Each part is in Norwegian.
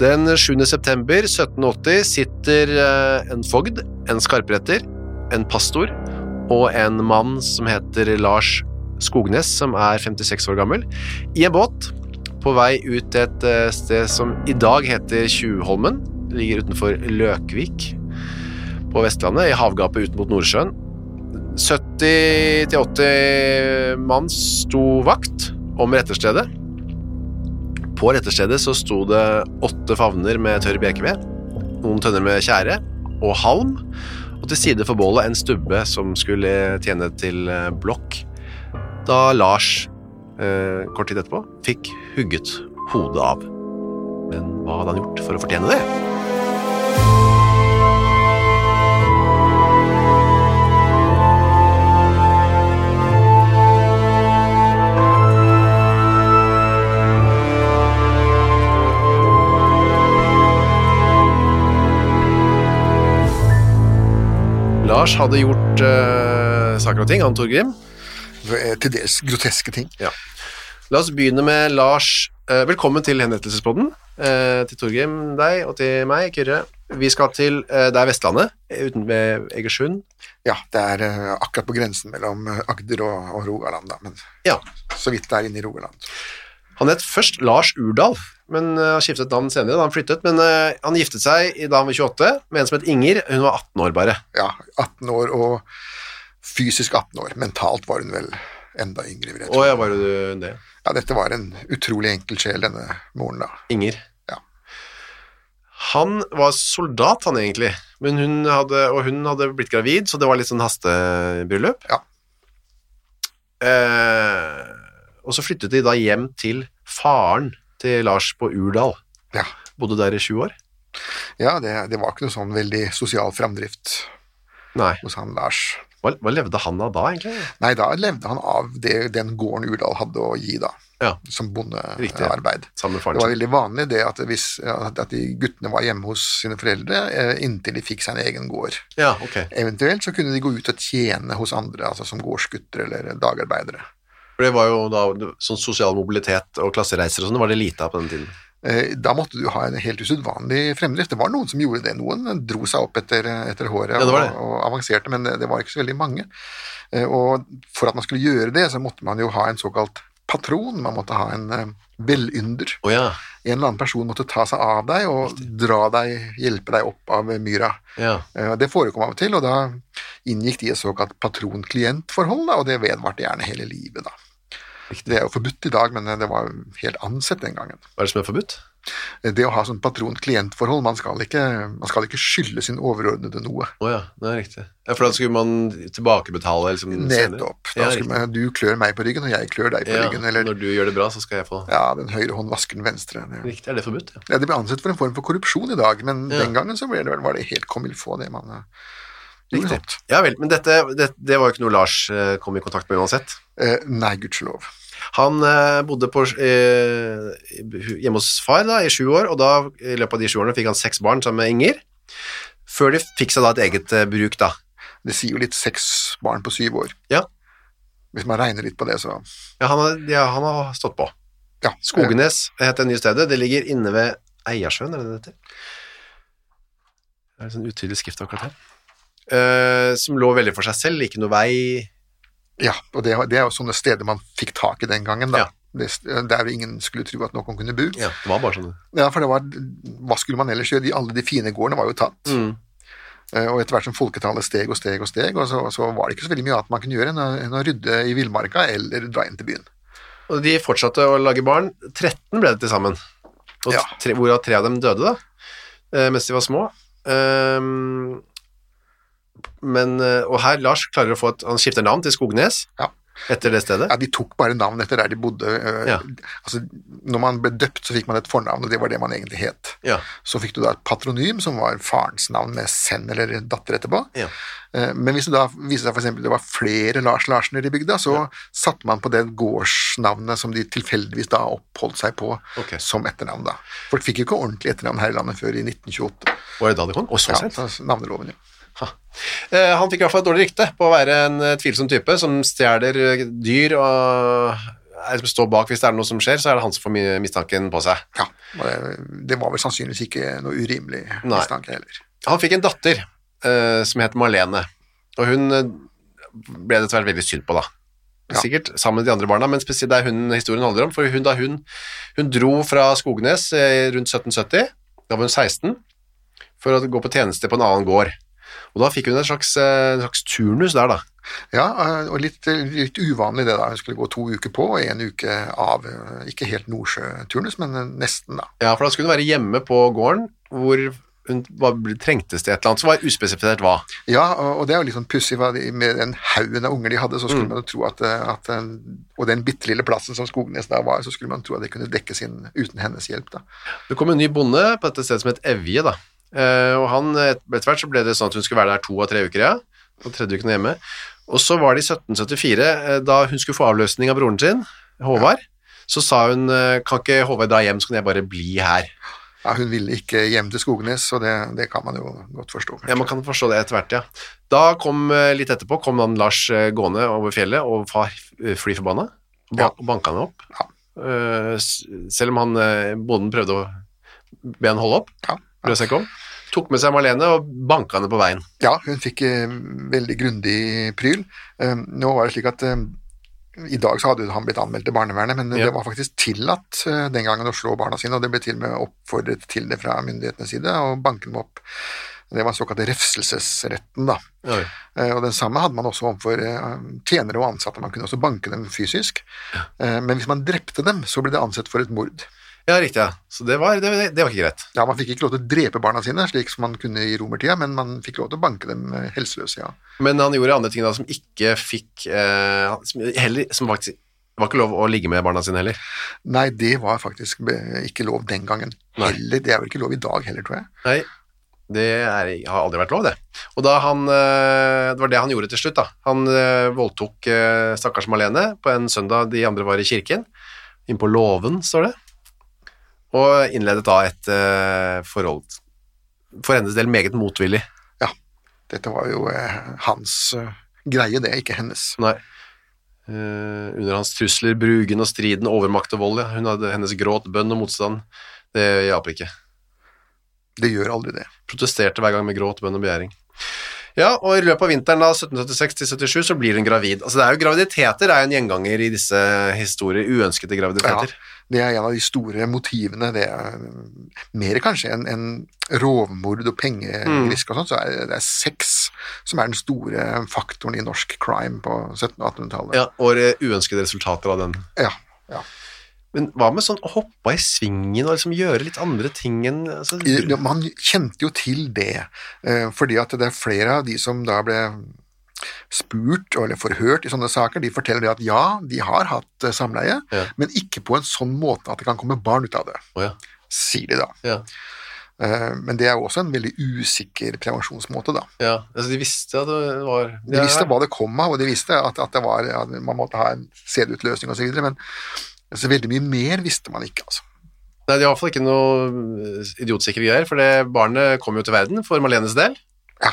Den 7. september 1780 sitter eh, en fogd, en skarpretter, en pastor og en mann som heter Lars Skognes, som er 56 år gammel, i en båt på vei ut til et eh, sted som i dag heter Tjuvholmen. Ligger utenfor Løkvik på Vestlandet, i havgapet ut mot Nordsjøen. 70-80 mann sto vakt om retterstedet. På retterstedet så sto det åtte favner med tørr bekeved, noen tønner med tjære og halm, og til side for bålet en stubbe som skulle tjene til eh, blokk. Da Lars, eh, kort tid etterpå, fikk hugget hodet av. Men hva hadde han gjort for å fortjene det? Lars hadde gjort uh, saker og ting, han Torgrim. Eh, Til dels groteske ting. La oss begynne med Lars. Uh, velkommen til henrettelsespodden. Uh, til Torgrim, deg, og til meg, Kyrre. Vi skal til Det er Vestlandet, uten ved Egersund. Ja, det er akkurat på grensen mellom Agder og, og Rogaland, da, men Ja. så vidt det er inne i Rogaland. Han het først Lars Urdal, men eh, har skiftet navn senere da han flyttet. Men eh, han giftet seg da han var 28 med en som het Inger. Hun var 18 år bare. Ja, 18 år og fysisk 18 år. Mentalt var hun vel enda yngre, vil jeg Å ja, var du det? Ja, dette var en utrolig enkel sjel, denne moren, da. Inger. Ja. Han var soldat, han egentlig, men hun hadde, og hun hadde blitt gravid, så det var litt sånn hastebryllup. Ja. Eh, og så flyttet de da hjem til faren til Lars på Urdal. Ja, Bodde der i sju år. ja det, det var ikke noe sånn veldig sosial framdrift Nei. hos han Lars. Hva, hva levde han av da, egentlig? Nei, da levde han av det, den gården Urdal hadde å gi, da, Ja, som bondearbeid. Det var veldig vanlig det at, hvis, at de guttene var hjemme hos sine foreldre eh, inntil de fikk seg en egen gård. Ja, ok. Eventuelt så kunne de gå ut og tjene hos andre, altså som gårdsgutter eller dagarbeidere. For det var jo da sånn sosial mobilitet og klassereiser og sånn, det var det lite av på den tiden. Eh, Da måtte du ha en helt usedvanlig fremdrift. Det var noen som gjorde det. Noen dro seg opp etter, etter håret Ja, det det. Og, og avanserte, men det var ikke så veldig mange. Eh, Og for at man skulle gjøre det, så måtte man jo ha en såkalt patron. Man måtte ha en eh, velynder. Oh, ja, En eller annen person måtte ta seg av deg og dra deg, hjelpe deg opp av myra. ja. Det forekom av og til, og da inngikk de et såkalt patron-klient-forhold, og det vedvarte gjerne hele livet. da. Det er jo forbudt i dag, men det var helt ansett den gangen. Hva er det som er forbudt? Det å ha sånn patron-klient-forhold, man, man skal ikke skylde sin overordnede noe. Å ja, det er riktig. Ja, for da skulle man tilbakebetale liksom. Nettopp. Da Ja, skulle man, du klør meg på ryggen, og jeg klør deg på Ja, ryggen. Eller når du gjør det bra, så skal jeg få ja, den høyre hånd vasker den venstre. Ja. Riktig, er det forbudt? Ja. ja, det ble ansett for en form for korrupsjon i dag, men den gangen så det, var det helt comme il faut, det man eh, Riktig. Ja vel, men dette, det, det var jo ikke noe Lars eh, kom i kontakt med uansett. Eh, nei, gudskjelov. Han eh, bodde på, eh, hjemme hos far da, i sju år, og da i løpet av de sju årene fikk han seks barn sammen med Inger, før de fikk seg da et eget eh, bruk da. Det sier jo litt seks barn på syv år. Ja. Hvis man regner litt på det, så Ja, han, har- ja, han har stått på. ja. Skogenes het det nye stedet. Det ligger inne ved Eiersjøen, er det det heter? Det er en sånn utydelig skrift akkurat her. Eh, som lå veldig for seg selv, ikke noe vei. Ja, og det, det er jo sånne steder man fikk tak i den gangen, da. Ja. det, der ingen skulle tro at noen kunne bo. Ja, det var bare sånn. Ja, for det var, hva skulle man ellers gjøre? De, alle de fine gårdene var jo tatt. Eh, Og etter hvert som folketallet steg og steg og steg, og så, så var det ikke så veldig mye annet man kunne gjøre enn å, enn å rydde i villmarka eller dra inn til byen. Og de fortsatte å lage barn. 13 ble det til sammen. Ja. tre, hvorav tre av dem døde, da, eh, mens de var små. Ehm, men, eh, og her, Lars klarer å få et Han skifter navn til Skognes Ja. etter det stedet. Ja, De tok bare navn etter der de bodde. Ja. Altså, når man ble døpt, så fikk man et fornavn, og det var det man egentlig het. Ja. Så fikk du da et patronym, som var farens navn med sønn eller datter etterpå. Ja. Eh, Men hvis det da viser seg eksempel det var flere Lars Larsener i bygda, så satte man på det gårdsnavnet som de tilfeldigvis da oppholdt seg på okay. som etternavn. da. Folk fikk jo ikke ordentlig etternavn her i landet før i 1928. Var det da det kom? Og så sent. så navneloven, ja. Eh, han fikk i hvert fall et dårlig rykte på å være en eh, tvilsom type som stjeler eh, dyr og er, som står bak hvis det er noe som skjer, så er det han som får mistanken på seg. ja. Det, var vel sannsynligvis ikke noe urimelig mistanke heller. Han fikk en datter som het Marlene, og hun ble det hvert veldig synd på, da. Ja. Sikkert sammen med de andre barna, men spesielt det er hun historien handler om. For hun, da hun, hun dro fra Skognes rundt 1770, da var hun 16, for å gå på tjeneste på en annen gård. Og da fikk hun en slags, eh, en slags turnus der, da. Ja, eh, og litt, litt uvanlig det da. Hun skulle gå to uker på og en uke av. eh, Ikke helt Nordsjø-turnus, men eh, nesten, da. Ja, for da skulle hun være hjemme på gården, hvor hun trengtes til et eller annet som var uspesifisert hva. Ja, og det er jo litt sånn pussig med den haugen av unger de hadde, så skulle man jo tro at, eh, at eh, Og den bitte lille plassen som Skognes da var, så skulle man tro at det kunne dekkes inn uten hennes hjelp, da. Det kom en ny bonde på dette stedet som het Evje, da. Eh, og han, etter hvert så ble det sånn at hun skulle være der to av tre uker, ja. Og tredje uken hjemme. Og så var det i 1774, eh, da hun skulle få avløsning av broren sin, Håvard, så sa hun, eh, kan ikke Håvard dra hjem, så kan jeg bare bli her. Ja, hun ville ikke hjem til Skognes, og det, det kan man jo godt forstå. kanskje. Ja, man kan forstå det etter hvert, ja. Da kom, litt etterpå, kom han Lars gående over fjellet og var eh, fly forbanna, og ba Ja. banka han opp. Ja. Selv om han, bonden prøvde å be han holde opp, Ja, brød seg ikke om. Tok med seg Marlene og banka henne på veien. Ja, hun fikk eh, veldig grundig pryl. Eh, nå var det slik at eh, i dag så hadde han blitt anmeldt til barnevernet, men Ja. det var faktisk tillatt eh, den gangen å slå barna sine, og det ble til og med oppfordret til det fra myndighetenes side, og banke dem opp. Det var såkalt refselsesretten, da. Oi. Eh, og den samme hadde man også overfor eh, tjenere og ansatte, man kunne også banke dem fysisk. Eh, men hvis man drepte dem, så ble det ansett for et mord. Ja, riktig, ja. Så det var, det, det var ikke greit. Ja, Man fikk ikke lov til å drepe barna sine, slik som man kunne i romertida, men man fikk lov til å banke dem eh, helseløse, ja. Men han gjorde andre ting da som ikke fikk eh, som, heller, som faktisk det var ikke lov å ligge med barna sine heller. Nei, det var faktisk ikke lov den gangen. Heller, det er vel ikke lov i dag heller, tror jeg. Nei, det er, har aldri vært lov, det. Og da han, eh, det var det han gjorde til slutt. da. Han eh, voldtok stakkars Malene på en søndag de andre var i kirken. Inne på låven, står det. Og innledet da et eh, forhold for hennes del meget motvillig. Ja, dette var jo eh, hans eh, greie, det, ikke hennes. Nei. Uh, under hans trusler, brugen og striden, overmakt og vold, ja. Hun hadde hennes gråt, bønn og motstand. Det hjalp ikke. Det gjør aldri det. Protesterte hver gang med gråt, bønn og begjæring. Ja, og i løpet av vinteren da, 1776-77 så blir hun gravid. Altså det er jo Graviditeter er jo en gjenganger i disse historier, uønskede graviditeter. Det er en av de store motivene. Det er eh, mer kanskje enn en rovmord og pengegrisk og sånt, så er det, er sex som er den store faktoren i norsk crime på 1700- og 1800-tallet. Ja, og uønskede resultater av den. Ja, ja. Men hva med sånn å hoppe i svingen og liksom gjøre litt andre ting enn altså, Man kjente jo til det, eh, fordi at det er flere av de som da ble spurt eller forhørt i sånne saker, de forteller det at ja, de har hatt eh, samleie, Ja. men ikke på en sånn måte at det kan komme barn ut av det, oh, ja. sier de da. Ja. Eh, Men det er jo også en veldig usikker prevensjonsmåte, da. ja. Altså, de visste at det var De visste hva det kom av, og de visste at, at, det var, at man måtte ha en CD-utløsning osv., men altså, veldig mye mer visste man ikke, altså. Nei, det er i hvert fall ikke noe idiotsikker idiotsikre greier, for det barnet kom jo til verden for Malenes del. Ja.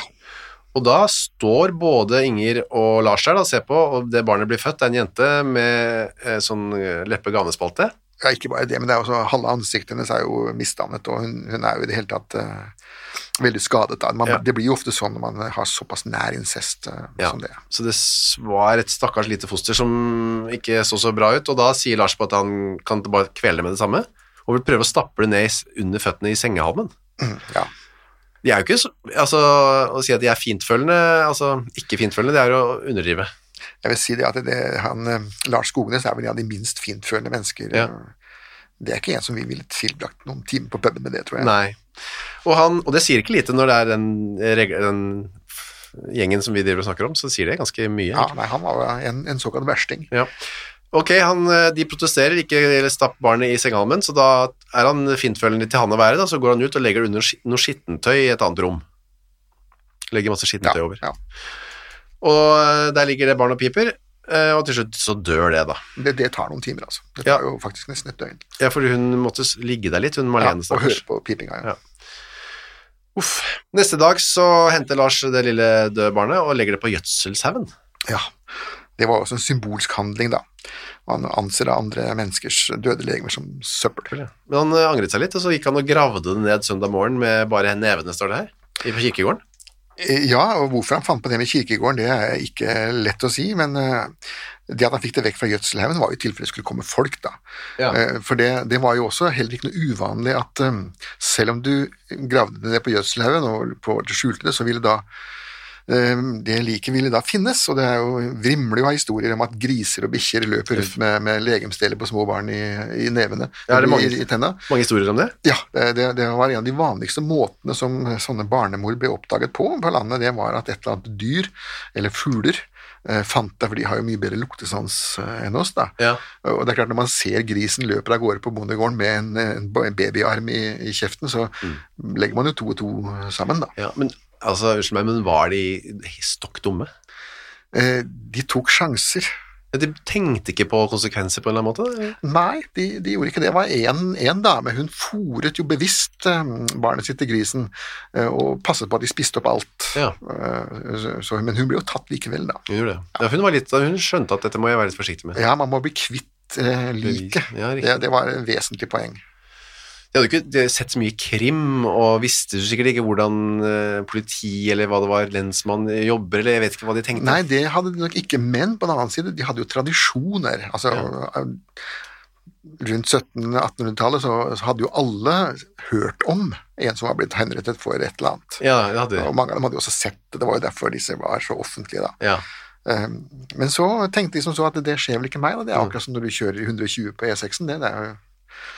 Og da står både Inger og Lars der og ser på, og det barnet blir født, det er en jente med eh, sånn eh, leppe-ganespalte. Ja, ikke bare det, men det er også halve ansiktet hennes er jo misdannet, og hun, hun er jo i det hele tatt eh, veldig skadet. Da. Man, Ja. Det blir jo ofte sånn når man har såpass nær incest eh, Ja. som det. Så det var et stakkars lite foster som ikke så så bra ut, og da sier Lars på at han kan bare kvele det med det samme, og vil prøve å stappe det ned under føttene i sengehalmen. Ja. De er jo ikke så, altså, å si at de er fintfølende, altså ikke fintfølende, det er å underdrive. Jeg vil si det at det, han, eh, Lars Skognes er vel en av de minst fintfølende mennesker. Ja. Det er ikke en som vi ville tilbrakt noen timer på puben med det, tror jeg. Nei. Og, han, og det sier ikke lite når det er den, den gjengen som vi driver og snakker om, så sier det ganske mye. Ja, nei, han var en, en såkalt versting. Ja. Ok, han, eh, de protesterer, ikke stapp barnet i sengehalmen, så da er han fintfølende til han å være, da, så går han ut og legger det under noe skittentøy i et annet rom. Legger masse Ja, skittentøy over. ja. Og eh, der ligger det barn og piper, eh, og til slutt så dør det da. Det, det tar noen timer, altså. Det Ja. tar jo faktisk nesten et døgn. Ja, for hun måtte ligge der litt, hun Ja, og høre på pipinga. Ja. Ja. Uff. Neste dag så henter Lars det lille døde barnet og legger det på gjødselshaugen. ja. Det var også en symbolsk handling, da. Han anser andre menneskers døde legemer som søppel. Men han eh, angret seg litt, og så gikk han og gravde det ned søndag morgen med bare nevene, står det her, i på kirkegården. Eh, Ja, og hvorfor han fant på det med kirkegården, det er ikke lett å si, men eh, det at han fikk det vekk fra gjødselhaugen, var jo i tilfelle det skulle komme folk, da. Ja. For det, det var jo også heller ikke noe uvanlig at selv om du gravde det ned på gjødselhaugen og på skjulte det, så ville da det liket ville da finnes, og det er jo, vrimler jo av historier om at griser og bikkjer løper rundt med, med legemsdeler på små barn i, i nevene, Ja, er det mange- i, i. Mange historier om det. Ja, det, det, var en av de vanligste måtene som sånne barnemord ble oppdaget på på landet, det var at et eller annet dyr, eller fugler, eh, fant det, for de har jo mye bedre luktesans eh, enn oss da. Ja. Og det er klart når man ser grisen løper av gårde på bondegården med en, en babyarm i, i kjeften, så legger man jo to og to sammen da. Ja, men altså, unnskyld meg, men var de stokk dumme? Eh, de tok sjanser. Ja, De tenkte ikke på konsekvenser på en eller annen måte? Nei, de, de gjorde ikke det. Det var en, en dame, hun fòret jo bevisst eh, barnet sitt til grisen, eh, og passet på at de spiste opp alt. Ja, Eh, så, men hun ble jo tatt likevel, da. hun gjorde det. Ja, hun, var litt, hun skjønte at dette må jeg være litt forsiktig med. Ja, man må bli kvitt eh, liket. Ja, det, det var et vesentlig poeng. De hadde ikke sett så mye krim, og visste sikkert ikke hvordan eh, politi eller hva det var, lensmann jobber, eller jeg vet ikke hva de tenkte. Nei, det hadde de nok ikke, men på den annen side, de hadde jo tradisjoner. Altså, rundt 1700-1800-tallet så, så hadde jo alle hørt om en som var blitt henrettet for et eller annet. Ja, det hadde de. Og mange av dem hadde jo også sett det, det var jo derfor disse var så offentlige da. Ja. Um, Men så tenkte de som så at det skjer vel ikke meg, da. det Mm. er akkurat som når du kjører i 120 på E6-en, det, det er jo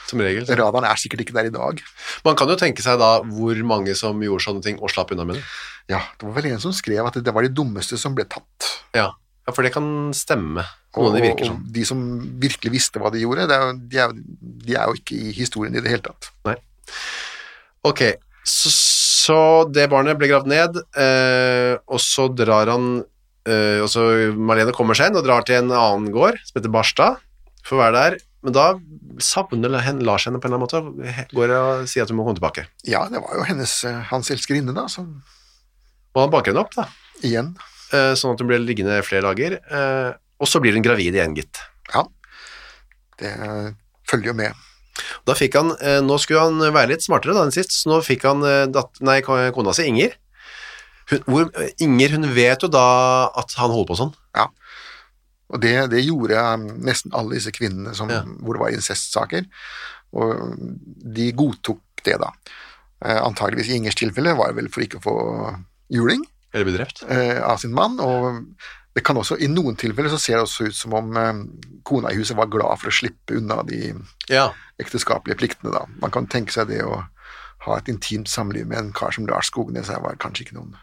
Som regel. så. Radaren er sikkert ikke der i dag. Man kan jo tenke seg da hvor mange som gjorde sånne ting og slapp unna med det. Ja, det var vel en som skrev at det var de dummeste som ble tatt. Ja, ja for det kan stemme. Og, Noen virker og sånn. de som virkelig visste hva de gjorde, det er, de, er, de er jo ikke i historien i det hele tatt. Nei. Ok, så, så det barnet ble gravd ned, eh, og så drar han eh, og så Marlene kommer seg inn og drar til en annen gård som heter Barstad, for å være der. Men da savner hen- Lars henne på en eller annen måte, og går og sier at hun må komme tilbake. Ja, det var jo hennes, eh, hans elskerinne, da, som Og han banker henne opp, da, igjen eh, sånn at hun blir liggende flere dager. Eh, og så blir hun gravid igjen, gitt. Ja, det følger jo med. Da fikk han, Nå skulle han være litt smartere da enn sist, så nå fikk han nei, kona si, Inger. Hun, hvor, Inger hun vet jo da at han holder på sånn. Ja. Og det, det gjorde um, nesten alle disse kvinnene som, Ja. hvor det var incestsaker, og de godtok det, da. Eh, antageligvis i Ingers tilfelle var det vel for ikke å få juling Eller bli drept. eh, av sin mann, og det kan også, i noen tilfeller så ser det også ut som om eh, kona i huset var glad for å slippe unna de Ja. ekteskapelige pliktene, da. Man kan tenke seg det å ha et intimt samliv med en kar som Lars Skognes her var kanskje ikke noen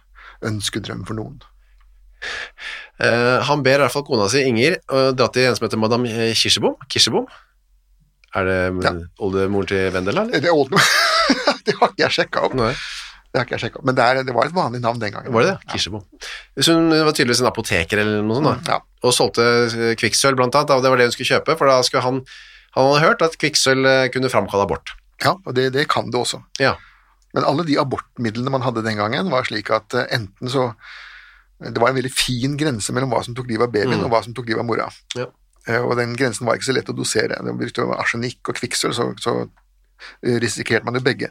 ønskedrøm for noen. Eh, han ber i hvert fall kona si, Inger, dra til en som heter Madame eh, Kirsebom. Kirsebom? Er det Ja. oldemoren til Vendela, eller? Det, er old- det har ikke jeg sjekka opp. Nei, Det har ikke jeg opp. Men det, er, det var et vanlig navn den gangen. var det det? Kirsebom. Så hun var tydeligvis en apoteker eller noe sånt, da. Ja. Og solgte eh, kvikksølv blant annet, og det var det hun skulle kjøpe, for da skulle han han hadde hørt at kvikksølv kunne framkalle abort. Ja, og det, det kan det også. Ja. Men alle de abortmidlene man hadde den gangen, var slik at enten så Det var en veldig fin grense mellom hva som tok livet av babyen, Mm. og hva som tok livet av mora. Ja. Eh, Og den grensen var ikke så lett å dosere. Det brukte arsenikk og kvikksølv, så, så risikerte man jo begge.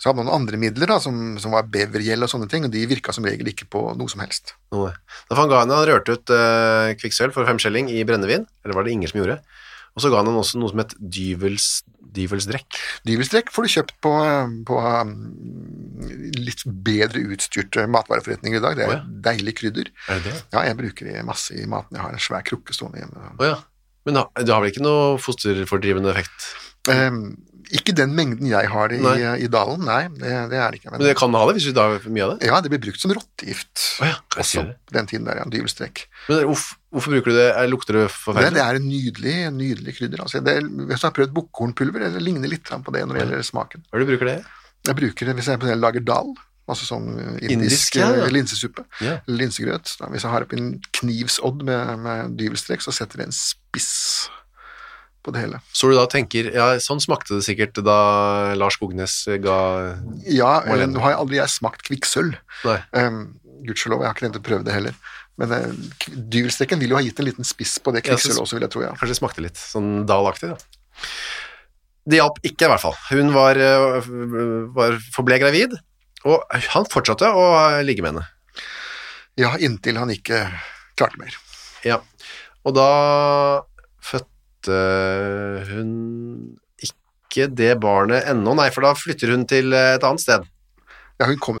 Så hadde man noen andre midler, da, som, som var bevergjeld og sånne ting, og de virka som regel ikke på noe som helst. Noe. Da van Gane han rørte ut uh, kvikksølv for femskjelling i brennevin, eller var det Inger som gjorde? Og så ga han også noe som het dyvels, dyvelsdrekk. Dyvelstrekk får du kjøpt på, på um, litt bedre utstyrte matvareforretninger i dag. Det er oh, ja. deilig krydder. Er det det? Ja, jeg bruker det masse i maten. Jeg har en svær krukke stående hjemme. Oh, ja. Men du det har vel ikke noe fosterfordrivende effekt? Um, ikke den mengden jeg har i, i dalen, nei, det, det er det ikke. Men, Men det kan ha det hvis du da har mye av det? ja, det blir brukt som rottegift oh, ja, også den tiden der, ja, dyvelstrekk. Men hvorfor, hvorfor bruker du det? Er- Lukter det Det, forferdelig? det er en nydelig, nydelig krydder. Altså, det, hvis du har prøvd bukkhornpulver, det ligner litt på det når det gjelder smaken. Hva er det du bruker det? Jeg bruker det hvis jeg lager dal, altså sånn indisk, Indisk, ja, ja. eh, linsesuppe, Yeah. linsegrøt. Da, hvis jeg har oppi en knivsodd med, med dyvelstrekk, så setter det en spiss på det hele. Så du da tenker, ja, sånn smakte det sikkert da Lars Skognes ga Ja, eh, nå har jeg aldri jeg smakt kvikksølv. Um, Gudskjelov, jeg har ikke tenkt å prøve det heller. Men uh, dyvelstrekken vil jo ha gitt en liten spiss på det kvikksølvet også, vil jeg tro, ja. Kanskje det smakte litt sånn dalaktig, da. Det hjalp ikke, i hvert fall. Hun var, øh, var forble gravid, og han fortsatte å ligge med henne. Ja, inntil han ikke klarte mer. Ja. Og da fødte hun ikke det barnet ennå, nei, for da flytter hun til et annet sted. Ja, hun kom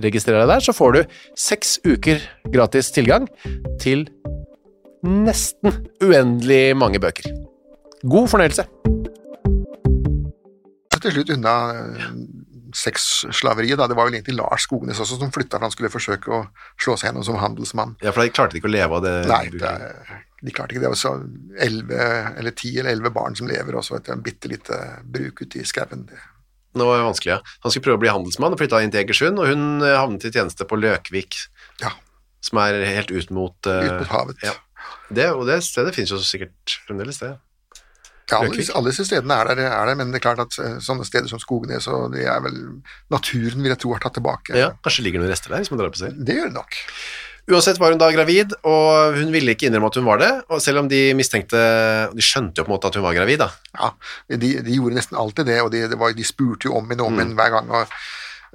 registrer deg der, så får du seks uker gratis tilgang til nesten uendelig mange bøker. God fornøyelse! til slutt unna eh, sexslaveriet. Da. Det var vel egentlig Lars Skognes også som flytta for han skulle forsøke å slå seg gjennom som handelsmann. Ja, for de klarte ikke å leve av det? Nei, det er, de klarte ikke det. Det var så 11, eller ti eller 11 barn som lever, og så et bitte lite bruk ute i skauen. Det- Det var vanskelig, ja. Han skulle prøve å bli handelsmann og flytta inn til Egersund, og hun eh, havnet i tjeneste på Løkvik, Ja, som er helt ut mot, uh, ut mot havet. Ja. Det, og det stedet finnes jo sikkert fremdeles, det. Ja, alle, alle disse stedene er der, er der, men det er klart at eh, sånne steder som Skognes og det er vel naturen vil jeg tro har tatt tilbake. Ja, kanskje ligger det noen rester der, hvis man drar på seg. Det gjør det nok. Uansett var hun da gravid, og hun ville ikke innrømme at hun var det, og selv om de mistenkte, de skjønte jo på en måte at hun var gravid da. Ja, de, de gjorde nesten alltid det, og de, det var, de spurte jo om henne og om Mm. hver gang. Og,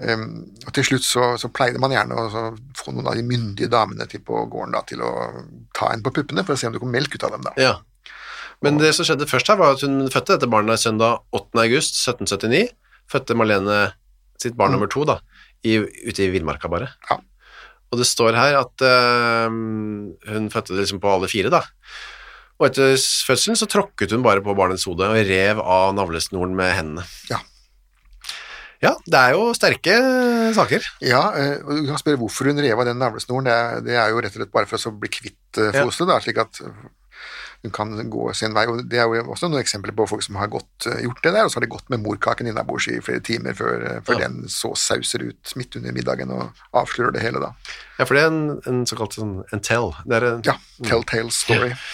um, og til slutt så, så pleide man gjerne å få noen av de myndige damene til på gården da, til å ta en på puppene for å se om det kom melk ut av dem. da. Ja. Men det som skjedde først her var at hun fødte dette barnet søndag 8. august 1779, fødte Marlene sitt barn nummer to da, i, ute i Villmarka bare. Ja. Og det står her at uh, hun fødte det liksom på alle fire da. Og etter fødselen så tråkket hun bare på barnets hode og rev av navlesnoren med hendene. Ja. Ja, det er jo sterke saker. Ja, eh, og du kan spørre hvorfor hun rev av den navlesnoren. Det, er- det er jo rett og slett bare for å bli kvitt fosteret, Ja. slik at hun kan gå sin vei. Og det er jo også noen eksempler på folk som har gått, eh, gjort det der, og så har de gått med morkaken innabords i flere timer før, eh, før Ja. den så sauser ut midt under middagen og avslører det hele, da. Ja, for det er en, en såkalt sånn, en tell. Det er en, Ja, telltale story.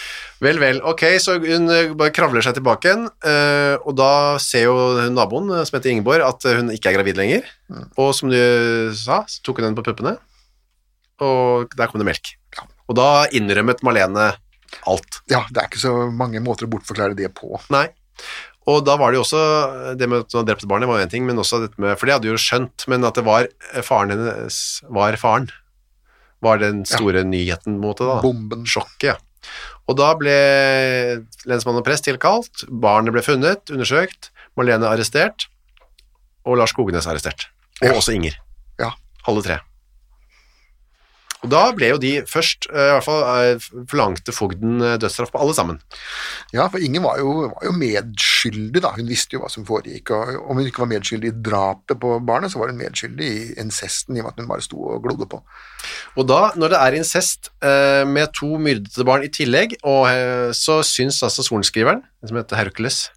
Vel, vel. Ok, så hun eh, bare kravler seg tilbake igjen, og da ser jo naboen, som heter Ingeborg, at hun ikke er gravid lenger. Og som du sa, så tok hun den på puppene, og der kom det melk. Og da innrømmet Marlene alt. Ja, det er ikke så mange måter å bortforklare det på. Nei. Og da var det jo også, det med at hun hadde drept barnet var jo en ting, men også dette med, for det hadde jo skjønt, men at det var eh, faren hennes, var faren, var den store nyheten på en måte da. Bomben. Sjokket, ja. Og da ble lensmann og prest tilkalt, barnet ble funnet, undersøkt, Marlene arrestert, og Lars Skognes arrestert. Og Ja. også Inger. Ja. Alle tre. Og da ble jo de først, eh, i hvert fall, eh, forlangte fogden eh, dødsstraff på alle sammen. Ja, for Ingen var jo, var jo medskyldig, da. Hun visste jo hva som foregikk. Og om hun ikke var medskyldig i drapet på barnet, så var hun medskyldig i incesten, i og med at hun bare sto og glodde på. Og da, når det er incest med to myrdede barn i tillegg, og, så syns altså sorenskriveren, som heter Hercules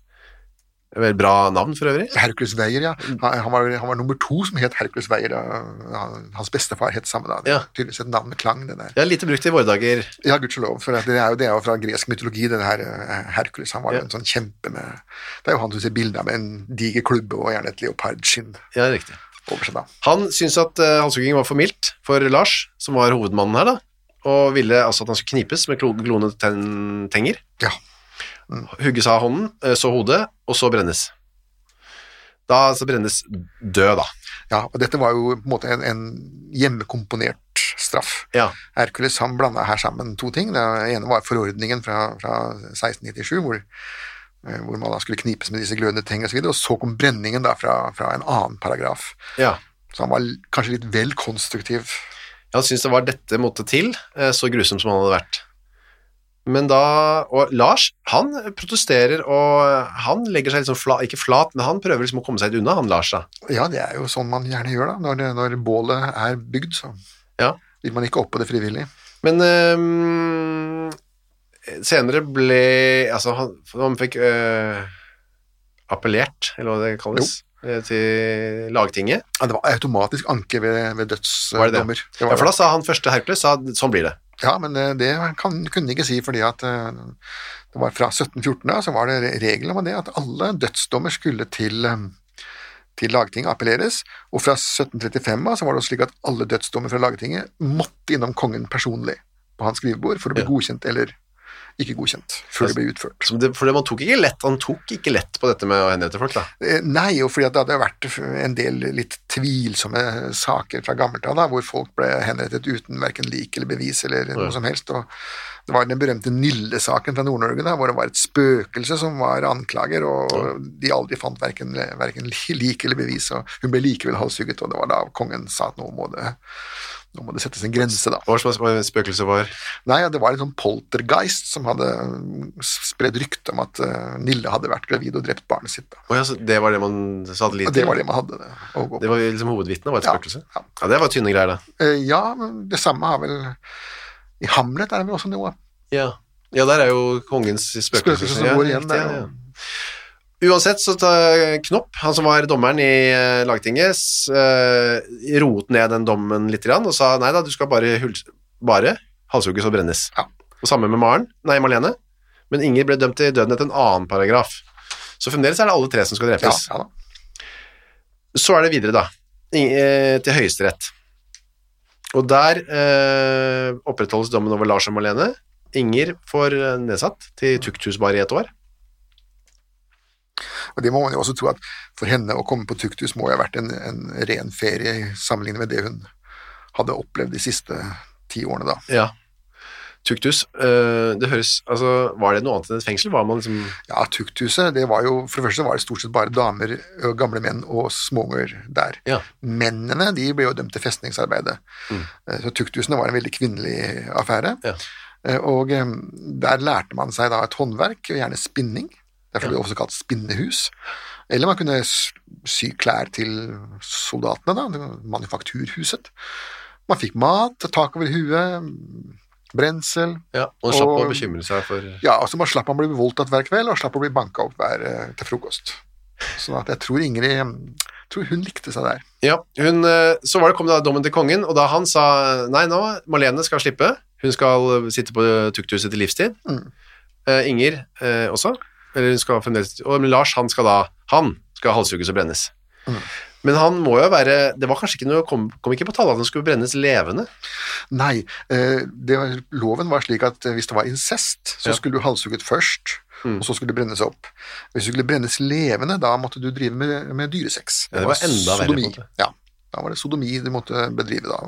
Veldig bra navn for øvrig. Hercules Weyer, ja. Han, han, var, han var nummer to som het Hercules Weyer. Hans bestefar het samme da. Ja. Tydeligvis et navn med klang, det der. Er lite brukt i våre dager. Ja, gudskjelov. For det er, jo, det er jo fra gresk mytologi, denne her eh, Hercules. Han var Ja. en sånn kjempe med Det er jo han du ser bilde av med en diger klubbe og gjerne et leopardskinn Ja, riktig. seg. Han syntes at uh, halshugging var for mildt for Lars, som var hovedmannen her, da, og ville altså at han skulle knipes med gloende ten tenger. Ja. Hugges av hånden, eh, så hodet, og så brennes. Da så brennes død, da. Ja, og dette var jo på en måte en, en hjemmekomponert straff. Ja. Hercules han blanda her sammen to ting. Det ene var forordningen fra, fra 1697, hvor, eh, hvor man da skulle knipes med disse glødende ting osv., og, så videre, og så kom brenningen da fra, fra en annen paragraf. ja. Så han var kanskje litt vel konstruktiv. Han syntes det var dette måtte til, eh, så grusom som han hadde vært. Men da, og Lars, han protesterer, og han legger seg liksom flat, ikke flat, men han prøver liksom å komme seg litt unna, han Lars da. Ja, det er jo sånn man gjerne gjør da. Når, når bålet er bygd, så Ja. vil man ikke opp på det frivillig. Men øhm, senere ble Altså, han, han fikk øh, appellert, eller hva det kalles, Jo til lagtinget. Ja, det var automatisk anke ved, ved Var det det? dødsdommer. Ja, for da sa han første Hercules, sa sånn blir det. Ja, men eh, det kan, kunne de ikke si, fordi at eh, det var fra 1714 av, så var det re- regelen om det at alle dødsdommer skulle til, eh, til lagtinget appelleres, og fra 1735 av så var det også slik at alle dødsdommer fra lagtinget måtte innom kongen personlig på hans skrivebord for å bli Ja. godkjent eller ikke godkjent før det ble utført. Det. For det, man tok ikke lett, han tok ikke lett på dette med å henrette folk da. Eh, Nei, og fordi at det hadde vært en del litt tvilsomme saker fra gammelt av, hvor folk ble henrettet uten verken lik eller bevis eller noe som helst. og Det var den berømte Nille-saken fra Nord-Norge, hvor det var et spøkelse som var anklager, og de aldri fant verken, verken lik eller bevis, og hun ble likevel halshugget, og det var da kongen sa at nå må det, nå må det settes en grense, da. Hva var det spøkelset var? Nei, det var en sånn poltergeist som hadde spredd rykte om at eh, Nille hadde vært gravid og drept barnet sitt. Da. Oh, ja, det var det man det litt det var det man hadde på. Det var liksom hovedvitnet, var et spøkelse. ja. Ja, det var tynne greier da. Eh, Ja, men det samme har vel I Hamlet er det vel også noe. Ja, ja der er jo kongens spøkelse. Spøkelse som går igjen der, ja, Uansett så tar Knopp, han som var dommeren i eh, lagtinget, eh, roet ned den dommen litt og sa nei da, du skal bare, bare halshugges og brennes. Ja. Og samme med Maren, nei Marlene. Men Inger ble dømt til døden etter en annen paragraf. Så fremdeles er det alle tre som skal drepes. ja da. Så er det videre, da, eh, til Høyesterett. Og der eh, opprettholdes dommen over Lars og Malene. Inger får nedsatt til tukthus bare i et år. Og det må man jo også tro at for henne å komme på tukthus må jo ha vært en, en ren ferie i sammenligning med det hun hadde opplevd de siste ti årene, da. Ja. Tukthus, eh, det høres Altså, var det noe annet enn et fengsel? Var man liksom Ja, tukthuset, det var jo For det første var det stort sett bare damer, gamle menn og småunger der. Ja. Mennene de ble jo dømt til festningsarbeidet. Mm. Så tukthusene var en veldig kvinnelig affære. Ja. Eh, Og eh, der lærte man seg da et håndverk, og gjerne spinning. Derfor ble det også kalt spinnehus. Eller man kunne sy klær til soldatene, da, manufakturhuset. Man fikk mat, tak over huet, brensel. Ja, og slapp å bekymre seg for Ja, altså man slapp å bli voldtatt hver kveld, og slapp å bli banka opp hver eh, til frokost. Sånn at jeg tror Ingrid tror hun likte seg der. Ja, hun, eh, så var det, kom da dommen til kongen, og da han sa nei nå, Malene skal slippe, hun skal sitte på tukthuset til livstid. Mm. Uh, Inger uh, også, eller hun skal fremdeles, og men Lars han skal da, han skal halshugges og brennes. Mm. Men han må jo være, det var kanskje ikke noe, kom, kom ikke på tale at han skulle brennes levende. Nei, eh, det var, loven var slik at eh, hvis det var incest, så Ja. skulle du halshugget først, Mm. og så skulle det brennes opp. Hvis du skulle brennes levende, da måtte du drive med, med dyresex. Ja, det var enda verre, på det. sodomi. måte. Ja, da var det sodomi du måtte bedrive da.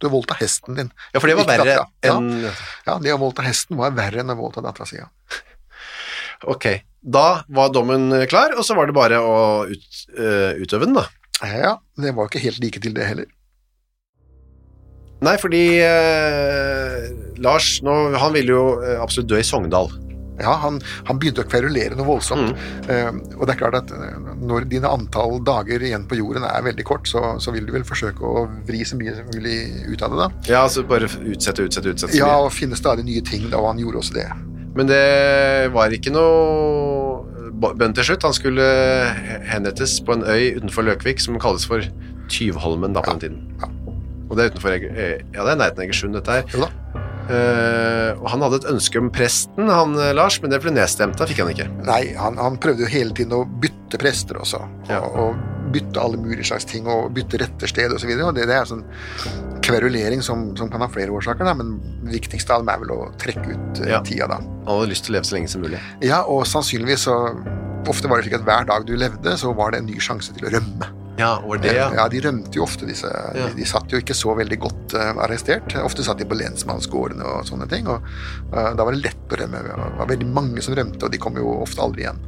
Du voldta hesten din. Ja, for det var verre enn, Ja, det å voldta hesten var verre enn å voldta dattera si. Ok, da var dommen klar, og så var det bare å ut, eh, utøve den da. ja, det var ikke helt like til det heller. Nei, fordi eh, Lars, nå, han ville jo eh, absolutt dø i Sogndal. Ja, han, han begynte å kverulere noe voldsomt. Eh, og det er klart at eh, når dine antall dager igjen på jorden er veldig kort, så, så vil du vel forsøke å vri så mye som mulig ut av det, da. Ja, altså bare utsette, utsette, utsette. Ja, og finne stadig nye ting, da, og han gjorde også det. Men det var ikke noe bønn til slutt. Han skulle henrettes på en øy utenfor Løkvik som kalles for Tyvholmen da på den tiden. ja. Og det er utenfor eh, Ja, det er nærheten av Egersund, dette her. Jo da. Uh, og han hadde et ønske om presten, han eh, Lars, men det ble nedstemt. Da fikk han ikke. Nei, han, han prøvde jo hele tiden å bytte prester også, Ja. og, og bytte alle mulige slags ting, og bytte så videre, og det, det er sånn kverulering som, som kan ha flere årsaker, da, men det viktigste av dem er vel å trekke ut eh, Ja. tida da. Han hadde lyst til å leve så lenge som mulig. Ja, og sannsynligvis så Ofte var det slik at hver dag du levde, så var det en ny sjanse til å rømme. Ja, var det, ja. Ja, de rømte jo ofte, disse. Ja. De, de satt jo ikke så veldig godt uh, arrestert. Ofte satt de på lensmannsgårdene og sånne ting, og uh, da var det lett å rømme. Det var veldig mange som rømte, og de kom jo ofte aldri igjen.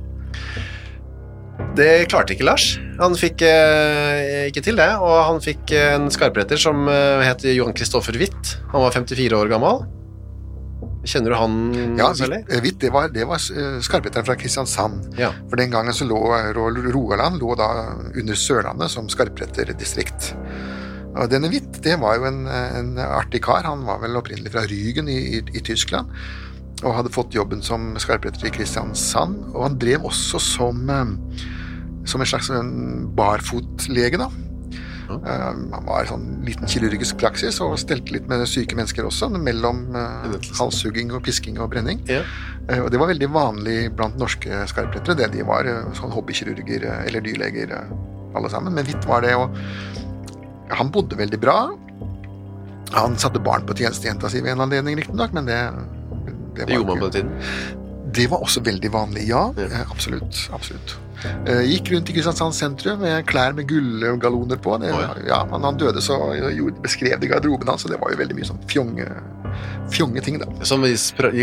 Det klarte ikke Lars. Han fikk eh, ikke til det, og han fikk eh, en skarpretter som eh, het Johan Kristoffer Witt. Han var 54 år gammel. Kjenner du han Ja, særlig? Hvitt, eh, det var, det var eh, skarpretteren fra Kristiansand. Ja. For den gangen så lå Rogaland lå da under Sørlandet som skarpretterdistrikt. Og denne Hvitt, det var jo en, en artig kar. Han var vel opprinnelig fra Rygen i, i, i Tyskland. Og hadde fått jobben som skarpretter i Kristiansand. Og han drev også som, eh, som en slags barfotlege, da. Mm. han var sånn liten kirurgisk praksis og stelte litt med syke mennesker også, mellom uh, halshugging og pisking og brenning. Ja. Eh, Og det var veldig vanlig blant norske skarprettere. det De var eh, sånn hobbykirurger eh, eller dyrleger eh, alle sammen. Men Hvitt var det, og han bodde veldig bra. Han satte barn på tjenestejenta si ved en anledning, riktignok, men det, det Det gjorde man på den tiden. det var også veldig vanlig, ja. Ja. Eh, Absolutt. absolutt. Eh, Gikk rundt i Kristiansand sentrum med klær med gullgalloner på. Det, oh, ja. men han døde så beskrev det garderoben hans, og det var jo veldig mye sånn fjonge, fjonge ting, da. Som de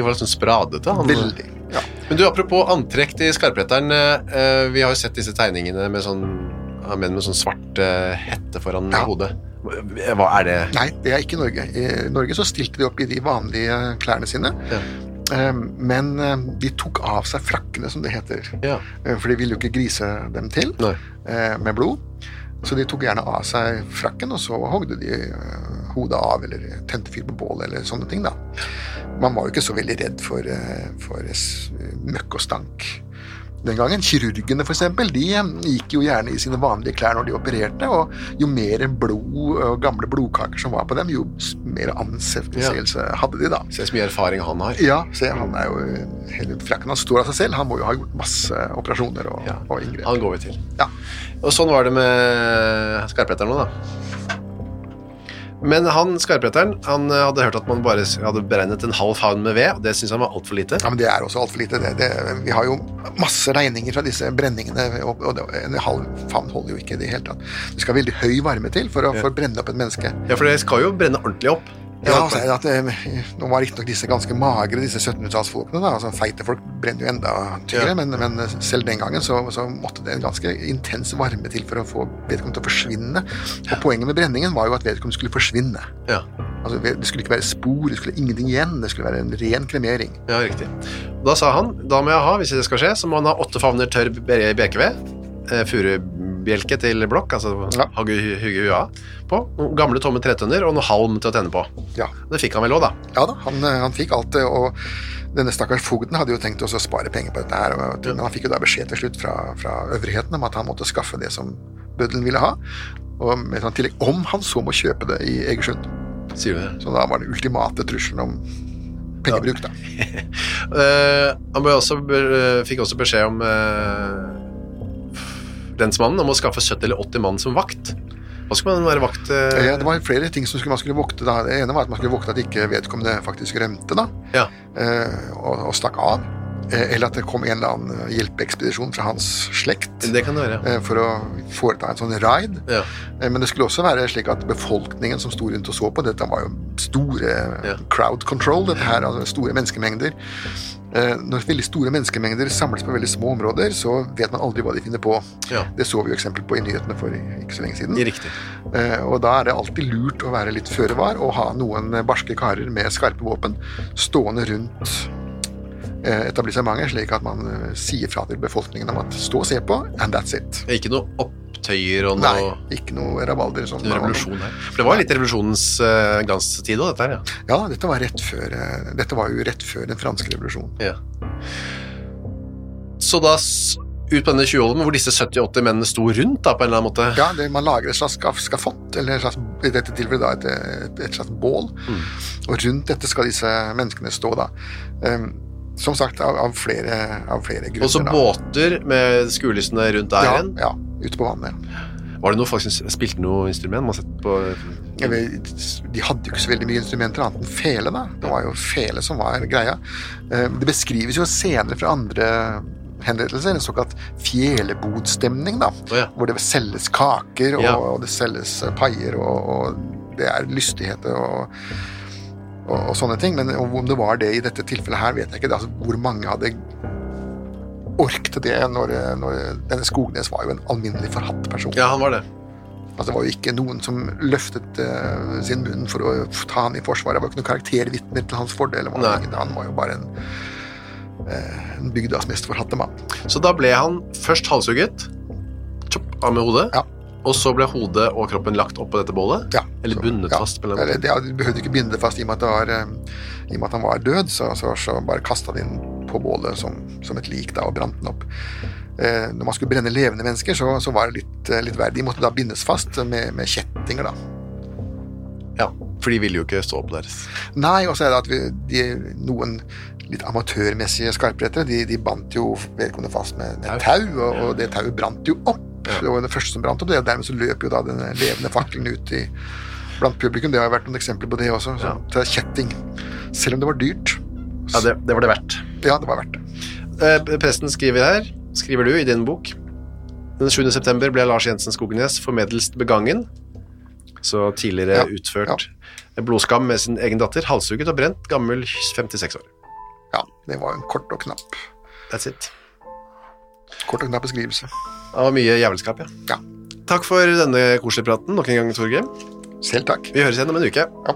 var sånn spradete. Han. Veldig. Ja. Men du, apropos antrekk til skarpretteren. eh, vi har jo sett disse tegningene med sånn menn med sånn svart hette foran Ja. hodet. Hva er det? Nei, det er ikke Norge. I Norge så stilte de opp i de vanlige klærne sine. Ja. Eh, Men eh, de tok av seg frakkene, som det heter. Ja. Eh, For de ville jo ikke grise dem til Nei. eh, med blod. Så de tok gjerne av seg frakken, og så hogde de eh, hodet av, eller tente fyr på bålet, eller sånne ting, da. Man var jo ikke så veldig redd for, eh, for møkk og stank den gangen. Kirurgene for eksempel, de eh, gikk jo gjerne i sine vanlige klær når de opererte, og jo mer blod og gamle blodkaker som var på dem, jo mer anseelse hadde de da. Se så mye erfaring han har. Ja, se, han er jo hele frakken. Han står av seg selv. Han må jo ha gjort masse operasjoner og, Ja. og inngrep. Han går vi til. Ja. Og sånn var det med skarpretteren nå, da. Men han, skarpretteren, han eh, hadde hørt at man bare hadde beregnet en halv favn med ved, og det syns han var altfor lite. Ja, men Det er også altfor lite. Det, det, vi har jo masse regninger fra disse brenningene, og, og det, en halv favn holder jo ikke i det hele tatt. Det skal veldig høy varme til for å, for å brenne opp et menneske. Ja, for det skal jo brenne ordentlig opp. Ja, altså, at, eh, Nå var riktignok disse ganske magre, disse 1700-tallsfolkene. da, altså Feite folk brenner jo enda tyngre, Ja. men, men selv den gangen så, så måtte det en ganske intens varme til for å få vedkommende til å forsvinne. Og Poenget med brenningen var jo at vedkommende skulle forsvinne. Ja, Altså, Det skulle ikke være spor, det skulle ingenting igjen. Det skulle være en ren kremering. ja riktig. Da sa han, da må jeg ha, hvis det skal skje, så må han ha åtte favner tørr be- bekeved, furubjelke til blokk, altså Ja. hugge av, på, noen gamle tomme tretønner og noe halm til å tenne på. Ja, Det fikk han vel også da. ja da, han, eh, han fikk alt det, og denne stakkars fogden hadde jo tenkt å spare penger på dette her, men han fikk jo da beskjed til slutt fra, fra øvrigheten om at han måtte skaffe det som bøddelen ville ha, og med sånn tillegg om han så må kjøpe det i Egersund. Sier du det? Så da var det ultimate trusselen om pengebruk, da. uh, han også, uh, fikk også beskjed om uh, lensmannen om å skaffe 70 eller 80 mann som vakt. Hva skulle man være vakt? eh? Ja, det var flere ting som skulle, man skulle vokte. da. Det ene var at man skulle vokte at ikke vedkommende faktisk rømte da, Ja. eh, og, og stakk av. Eh, Eller at det kom en eller annen hjelpeekspedisjon fra hans slekt Det kan det være. eh, for å foreta en sånn raid. Ja. Eh, Men det skulle også være slik at befolkningen som sto rundt og så på, dette var jo store Ja. crowd control, dette her, altså store menneskemengder. Eh, Når veldig store menneskemengder samles på veldig små områder, så vet man aldri hva de finner på. Ja. Det så vi jo eksempel på i nyhetene for ikke så lenge siden. Riktig. Eh, Og da er det alltid lurt å være litt føre var og ha noen barske karer med skarpe våpen stående rundt eh, etablissementet, slik at man sier fra til befolkningen om at stå og se på, and that's it. Ikke noe opptøyer og noe Nei, ikke noe rabalder. Sånn, noe revolusjon her. For det var litt revolusjonens uh, glanstid òg, dette her, ja. Ja, dette var, rett før, uh, dette var jo rett før den franske revolusjonen. ja. Så da ut på denne 20-ålen hvor disse 70-80 mennene sto rundt da, på en eller annen måte. Ja, det, Man lager et slags skafott, eller slags, i dette tilfellet da, et, et, et slags bål. Mm. Og rundt dette skal disse menneskene stå da. Um, som sagt, av, av, flere, av flere grunner. Og så båter med skuelystne rundt der igjen? ja, ja, ute på vannet. Var det noe folk som spilte noe instrument? Man på Jeg vet, De hadde jo ikke så veldig mye instrumenter annet enn fele. da. Det var jo fele som var greia. Eh, Det beskrives jo senere fra andre henrettelser, en såkalt fjelebodstemning, da. Oh, ja. Hvor det selges kaker, og, Ja. og det selges eh, paier, og, og det er lystigheter og, og, og sånne ting. Men om det var det i dette tilfellet her, vet jeg ikke. Altså, hvor mange hadde orket det når, når denne Skognes var jo en alminnelig forhatt person. ja, han var det. Altså, det var jo ikke noen som løftet uh, sin munn for å ta han i forsvaret. Det var ikke noen karaktervitner til hans fordel. Han var jo bare en, uh, en bygdas mest forhatte mann. Så da ble han først halshugget, tjopp, av med hodet, Ja. Og så ble hodet og kroppen lagt opp på dette bålet? Ja, Eller så- bundet ja. fast eller ja, Du behøvde ikke binde det fast i og med at, var, eh, i og med at han var død, så, så, så bare kasta de den på bålet som, som et lik da, og brant den opp. Eh, når man skulle brenne levende mennesker, så, så var det litt, eh, litt verre. De måtte da bindes fast med, med kjettinger. da. Ja, for de ville jo ikke stå opp deres. Nei, og så er det at vi, de, noen litt amatørmessige skarprettere, de, de bandt jo vedkommende fast med, med tau, og, og det tauet brant jo opp. Det var jo det første som brant opp, det, og dermed så løp jo da den levende fakkelen ut i, blant publikum. Det har vært noen eksempler på det også. Så, til kjetting. Selv om det var dyrt. Ja, det, det var det verdt. Ja, det var verdt det. Eh, presten skriver her, skriver du i din bok, den 7. september ble Lars Jensen Skogenes formeddelst begangen, så tidligere Ja, utført blodskam med sin egen datter, halshugget og brent, gammel 56 år. Ja, det var en kort og knapp. That's it. Kort og knapp beskrivelse. Av mye jævelskap, ja. Ja. Takk for denne koselige praten nok en gang, Torgrim. Selv takk. Vi høres igjen om en uke. Ja.